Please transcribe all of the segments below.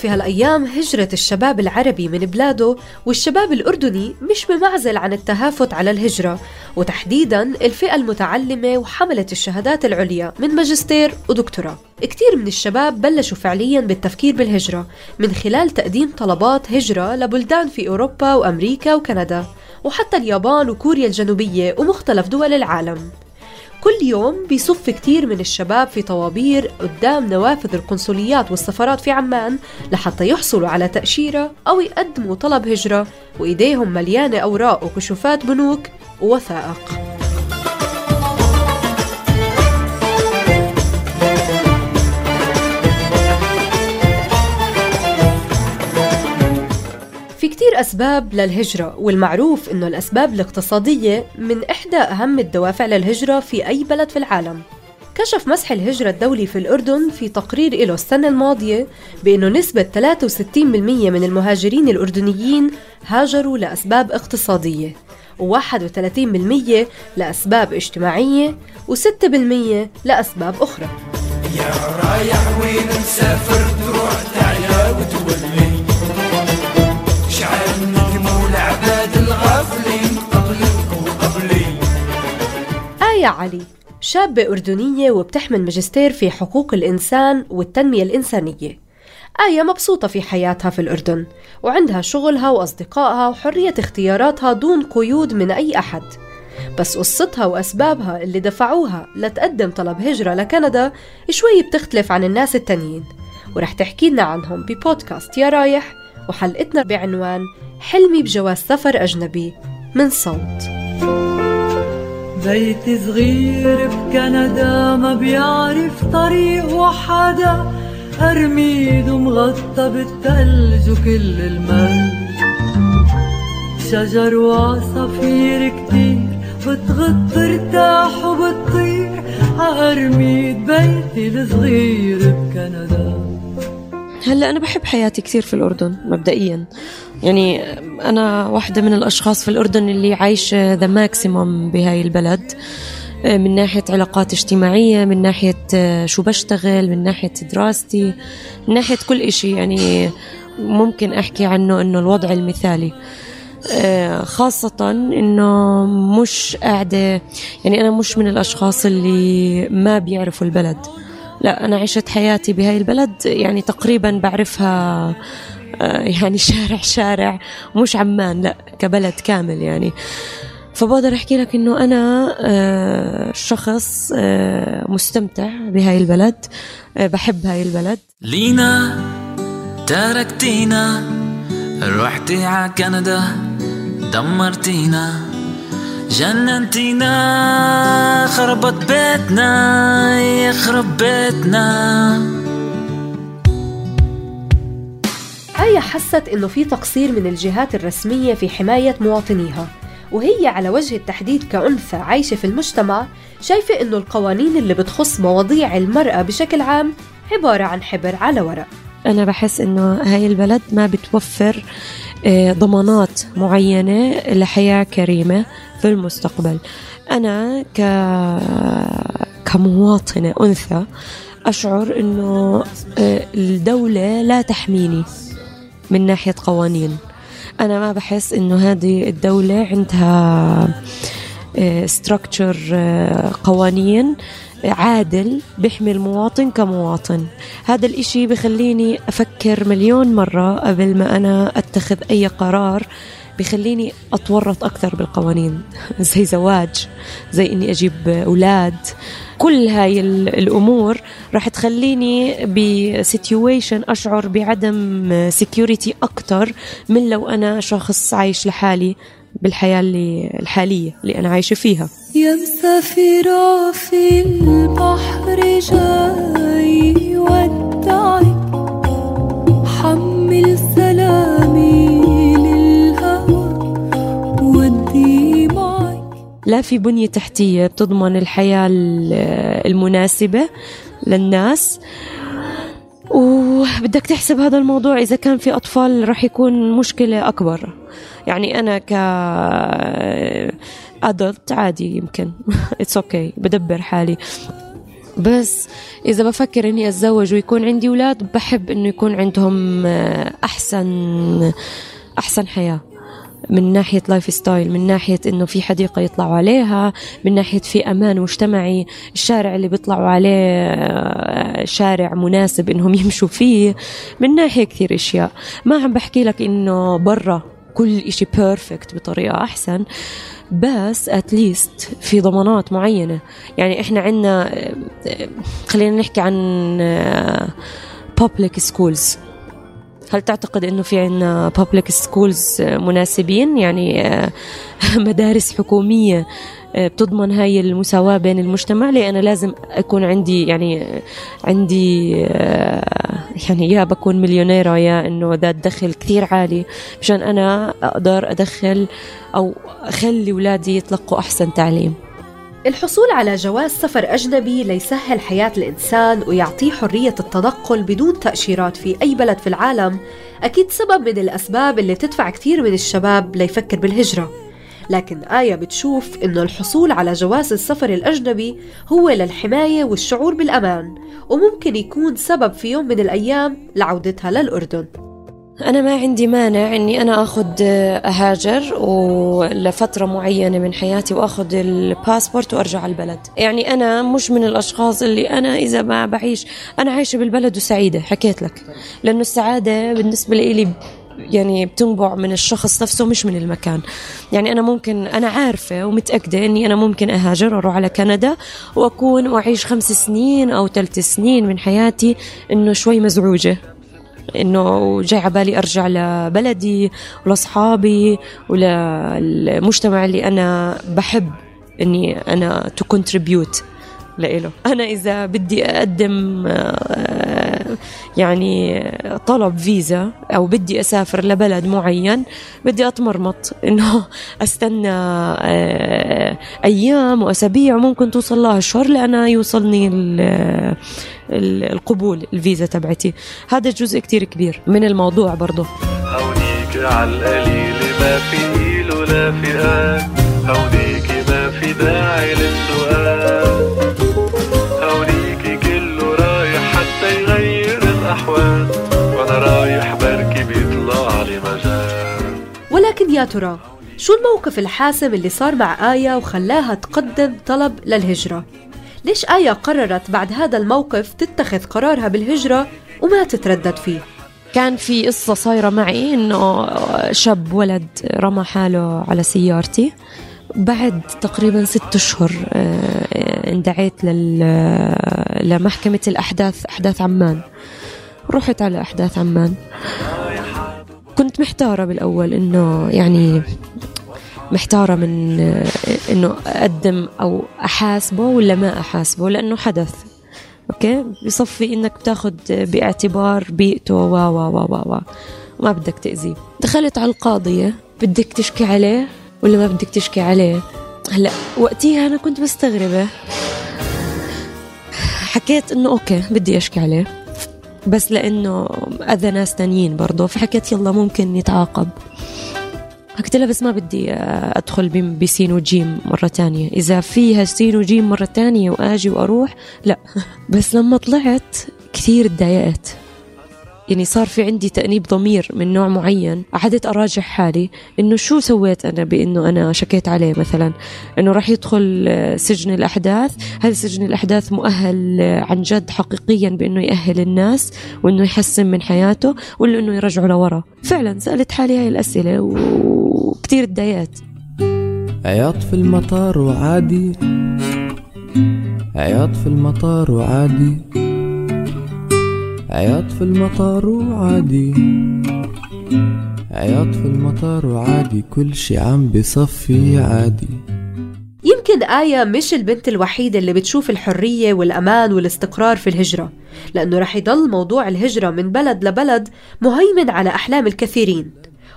في هالأيام هجرة الشباب العربي من بلاده والشباب الأردني مش بمعزل عن التهافت على الهجرة. وتحديدا الفئة المتعلمة وحملة الشهادات العليا من ماجستير ودكتوراه. كتير من الشباب بلشوا فعليا بالتفكير بالهجرة من خلال تقديم طلبات هجرة لبلدان في أوروبا وأمريكا وكندا وحتى اليابان وكوريا الجنوبية ومختلف دول العالم. كل يوم بيصف كتير من الشباب في طوابير قدام نوافذ القنصليات والسفارات في عمان لحتى يحصلوا على تأشيرة أو يقدموا طلب هجرة وإيديهم مليانة أوراق وكشوفات بنوك ووثائق. كتير أسباب للهجرة والمعروف إنه الأسباب الاقتصادية من إحدى أهم الدوافع للهجرة في أي بلد في العالم. كشف مسح الهجرة الدولي في الأردن في تقرير له السنة الماضية بأنه نسبة 63% من المهاجرين الأردنيين هاجروا لأسباب اقتصادية و31% لأسباب اجتماعية و6% لأسباب أخرى. يا رايح وين مسافر تروح آية علي شابة أردنية وبتحمل ماجستير في حقوق الإنسان والتنمية الإنسانية. آية مبسوطة في حياتها في الأردن وعندها شغلها وأصدقائها وحرية اختياراتها دون قيود من أي أحد. بس قصتها وأسبابها اللي دفعوها لتقدم طلب هجرة لكندا شوي بتختلف عن الناس التانيين. ورح تحكي لنا عنهم ببودكاست يا رايح وحلقتنا بعنوان حلمي بجواز سفر أجنبي من صوت. بيت صغير بكندا ما بيعرف طريق وحدا أرميد ومغطى بالثلج وكل المال. شجر وعصافير كتير بتغط ارتاح وبتطير عأرميد بيتي الصغير بكندا. هلا أنا بحب حياتي كثير في الأردن مبدئيا. يعني أنا واحدة من الأشخاص في الأردن اللي عايشة the maximum بهاي البلد. من ناحية علاقات اجتماعية من ناحية شو بشتغل من ناحية دراستي من ناحية كل إشي. يعني ممكن أحكي عنه إنه الوضع المثالي. خاصة إنه مش قاعدة يعني أنا مش من الأشخاص اللي ما بيعرفوا البلد. لا أنا عشت حياتي بهاي البلد يعني تقريبا بعرفها آه، يعني شارع شارع مش عمان لا كبلد كامل يعني. فبقدر أحكي لك إنه أنا آه، شخص آه، مستمتع بهاي البلد بحب هاي البلد. لينا تركتينا رحتي على كندا دمرتينا. جننتينا خربت بيتنا يخرب بيتنا. آية حست إنه في تقصير من الجهات الرسمية في حماية مواطنيها وهي على وجه التحديد كأنثى عايشة في المجتمع شايفة إنه القوانين اللي بتخص مواضيع المرأة بشكل عام عبارة عن حبر على ورق. أنا بحس إنه هاي البلد ما بتوفر ضمانات معينة لحياة كريمة في المستقبل. أنا ك... كمواطنة أنثى أشعر أنه آه، الدولة لا تحميني من ناحية قوانين. أنا ما بحس أنه هذه الدولة عندها ستراكتشر آه، قوانين عادل بيحمي المواطن كمواطن. هذا الإشي بخليني أفكر مليون مرة قبل ما أنا أتخذ أي قرار بخليني أتورط أكثر بالقوانين زي زواج زي إني أجيب أولاد. كل هاي الأمور راح تخليني ب situation أشعر بعدم security أكثر من لو أنا شخص عايش لحالي بالحياة اللي الحالية اللي أنا عايشة فيها. يا مسافرة في البحر جاي ودعك حمل سلامي للهوى ودي معك لا في بنية تحتية بتضمن الحياة المناسبة للناس. وبدك تحسب هذا الموضوع إذا كان في أطفال رح يكون مشكلة أكبر. يعني أنا ك adult عادي يمكن. it's okay okay. بدبر حالي. بس إذا بفكر إني أتزوج ويكون عندي أولاد بحب إنه يكون عندهم أحسن أحسن حياة. من ناحية lifestyle من ناحية إنه في حديقة يطلعوا عليها من ناحية في أمان مجتمعي. الشارع اللي بيطلعوا عليه شارع مناسب إنهم يمشوا فيه. من ناحية كثير أشياء. ما عم بحكي لك إنه برا. كل إشي perfect بطريقة أحسن بس at least في ضمانات معينة. يعني إحنا عندنا خلينا نحكي عن public schools. هل تعتقد إنه في عندنا بابليك سكولز مناسبين؟ يعني مدارس حكومية بتضمن هاي المساواة بين المجتمع لي أنا لازم أكون عندي يعني عندي آه، يعني يا بكون مليونيرة يا إنه ذات دخل كثير عالي مشان أنا أقدر أدخل أو أخلي أولادي يتلقوا أحسن تعليم. الحصول على جواز سفر أجنبي ليسهل حياة الإنسان ويعطيه حرية التنقل بدون تأشيرات في أي بلد في العالم أكيد سبب من الأسباب اللي تدفع كثير من الشباب ليفكر بالهجرة. لكن آية بتشوف إنه الحصول على جواز السفر الأجنبي هو للحماية والشعور بالأمان وممكن يكون سبب في يوم من الأيام لعودتها للأردن. أنا ما عندي مانع إني أنا أخذ أهاجر ولفترة معينة من حياتي وأخذ الباسبورت وأرجع البلد. يعني أنا مش من الأشخاص اللي أنا إذا ما بعيش أنا عايشة بالبلد وسعيدة حكيت لك. لأنه السعادة بالنسبة لي يعني بتنبع من الشخص نفسه مش من المكان. يعني أنا ممكن أنا عارفة ومتأكدة أني أنا ممكن أهاجر وأروح على كندا وأكون وأعيش خمس سنين أو ثلاث سنين من حياتي أنه شوي مزعوجة. إنه جاي عبالي أرجع لبلدي ولأصحابي وللمجتمع اللي أنا بحب إني أنا to contribute لإله. أنا إذا بدي أقدم آه، يعني طلب فيزا أو بدي أسافر لبلد معين بدي أتمرمط. إنه أستنى آه، أيام وأسابيع وممكن توصل لها أشهر لأنا يوصلني القبول الفيزا تبعتي. هذا جزء كتير كبير من الموضوع برضه هونيك على القليل ما في إيل ولا في قال هونيك ما في داعي للسؤال. يا ترى شو الموقف الحاسم اللي صار مع آية وخلاها تقدم طلب للهجرة؟ ليش آية قررت بعد هذا الموقف تتخذ قرارها بالهجرة وما تتردد فيه؟ كان في قصة صايرة معي إنه شاب ولد رمى حاله على سيارتي بعد تقريبا ست أشهر آه، اندعيت لمحكمة الأحداث أحداث عمان رحت على أحداث عمان كنت محتارة بالأول إنه يعني محتارة من إنه أقدم أو أحاسبه ولا ما أحاسبه لأنه حدث. okay؟ بصفي إنك بتاخد باعتبار بيئته و و و و و ما بدك تأذيه. دخلت على القاضية بدك تشكي عليه ولا ما بدك تشكي عليه؟ هلأ وقتيها أنا كنت مستغربة. حكيت إنه okay بدي أشكي عليه. بس لأنه أذى ناس تانيين برضه فحكيت يلا ممكن نتعاقب. قلت لها بس ما بدي أدخل بسين وجيم مرة تانية. إذا فيها سين وجيم مرة تانية وآجي وأروح لا. بس لما طلعت كثير تضايقت يعني صار في عندي تأنيب ضمير من نوع معين. قعدت أراجع حالي إنه شو سويت أنا بإنه أنا شكيت عليه مثلا؟ إنه راح يدخل سجن الأحداث. هل سجن الأحداث مؤهل عن جد حقيقيا بإنه يأهل الناس وإنه يحسن من حياته ولا إنه يرجعه لورا. فعلا سألت حالي هاي الأسئلة وكتير تضايقت. عياط في المطار وعادي. عياط في المطار وعادي. عياط في المطار وعادي. عياط في المطار وعادي كل شي عم بصفي عادي. يمكن آية مش البنت الوحيدة اللي بتشوف الحرية والأمان والاستقرار في الهجرة لأنه رح يضل موضوع الهجرة من بلد لبلد مهيمن على أحلام الكثيرين.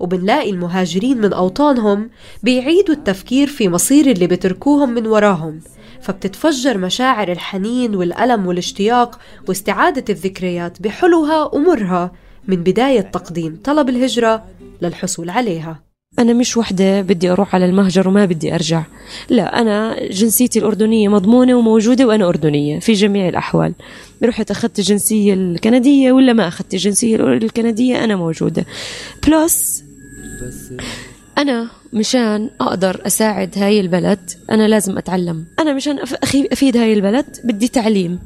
وبنلاقي المهاجرين من أوطانهم بيعيدوا التفكير في مصير اللي بتركوهم من وراهم. فبتتفجر مشاعر الحنين والألم والاشتياق واستعادة الذكريات بحلوها ومرها من بداية تقديم طلب الهجرة للحصول عليها. أنا مش وحدة بدي أروح على المهجر وما بدي أرجع. لا أنا جنسيتي الأردنية مضمونة وموجودة وأنا أردنية في جميع الأحوال. رحت أخذت الجنسية الكندية ولا ما أخذت الجنسية الكندية أنا موجودة. plus أنا مشان أقدر أساعد هاي البلد أنا لازم أتعلم. أنا مشان أخي- أفيد هاي البلد بدي تعليم.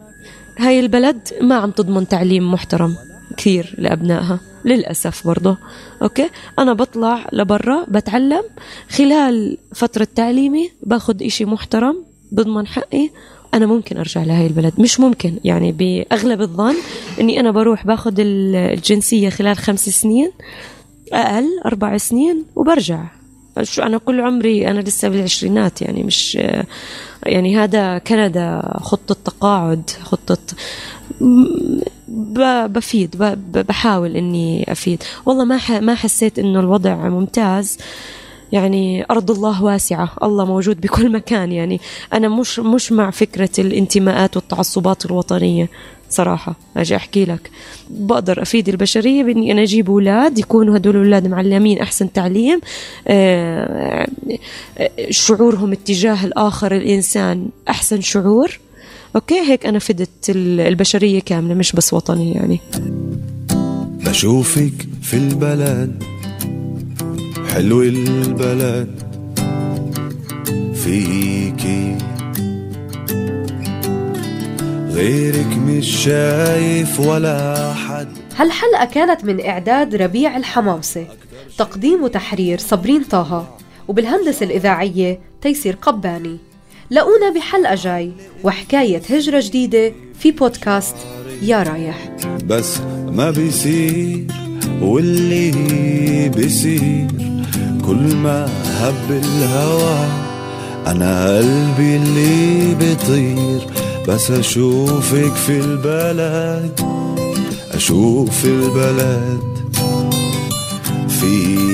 هاي البلد ما عم تضمن تعليم محترم كثير لأبنائها للأسف برضه. okay؟ أنا بطلع لبرا بتعلم. خلال فترة تعليمي باخد إشي محترم بضمن حقي أنا ممكن أرجع لهاي البلد. مش ممكن يعني بأغلب الظن إني أنا بروح باخد ال- الجنسية خلال خمس سنين أقل أربع سنين وبرجع. شو أنا كل عمري أنا لسه بالعشرينات يعني مش يعني هذا كندا خطة تقاعد ب- بفيد بحاول إني أفيد. والله ما ما حسيت إنه الوضع ممتاز. يعني أرض الله واسعة الله موجود بكل مكان يعني أنا مش مش مع فكرة الانتماءات والتعصبات الوطنية. صراحة أجي أحكي لك. بقدر أفيد البشرية بإني أنا أجيب أولاد يكونوا هدول الأولاد معلمين أحسن تعليم. آه، آه، شعورهم اتجاه الآخر الإنسان أحسن شعور. أوكي؟ هيك أنا فدت ال- البشرية كاملة مش بس وطني يعني. بشوفك في البلد حلو البلد. فيكي غيرك مش شايف ولا حد. هالحلقة كانت من إعداد ربيع الحماوسة. تقديم وتحرير صبرين طه وبالهندسة الإذاعية تيسير قباني. لقونا بحلقة جاي وحكاية هجرة جديدة في بودكاست يا رايح. بس ما بيصير واللي بيصير كل ما هب الهوى أنا قلبي اللي بيطير. بس أشوفك في البلد أشوف البلد. فيكي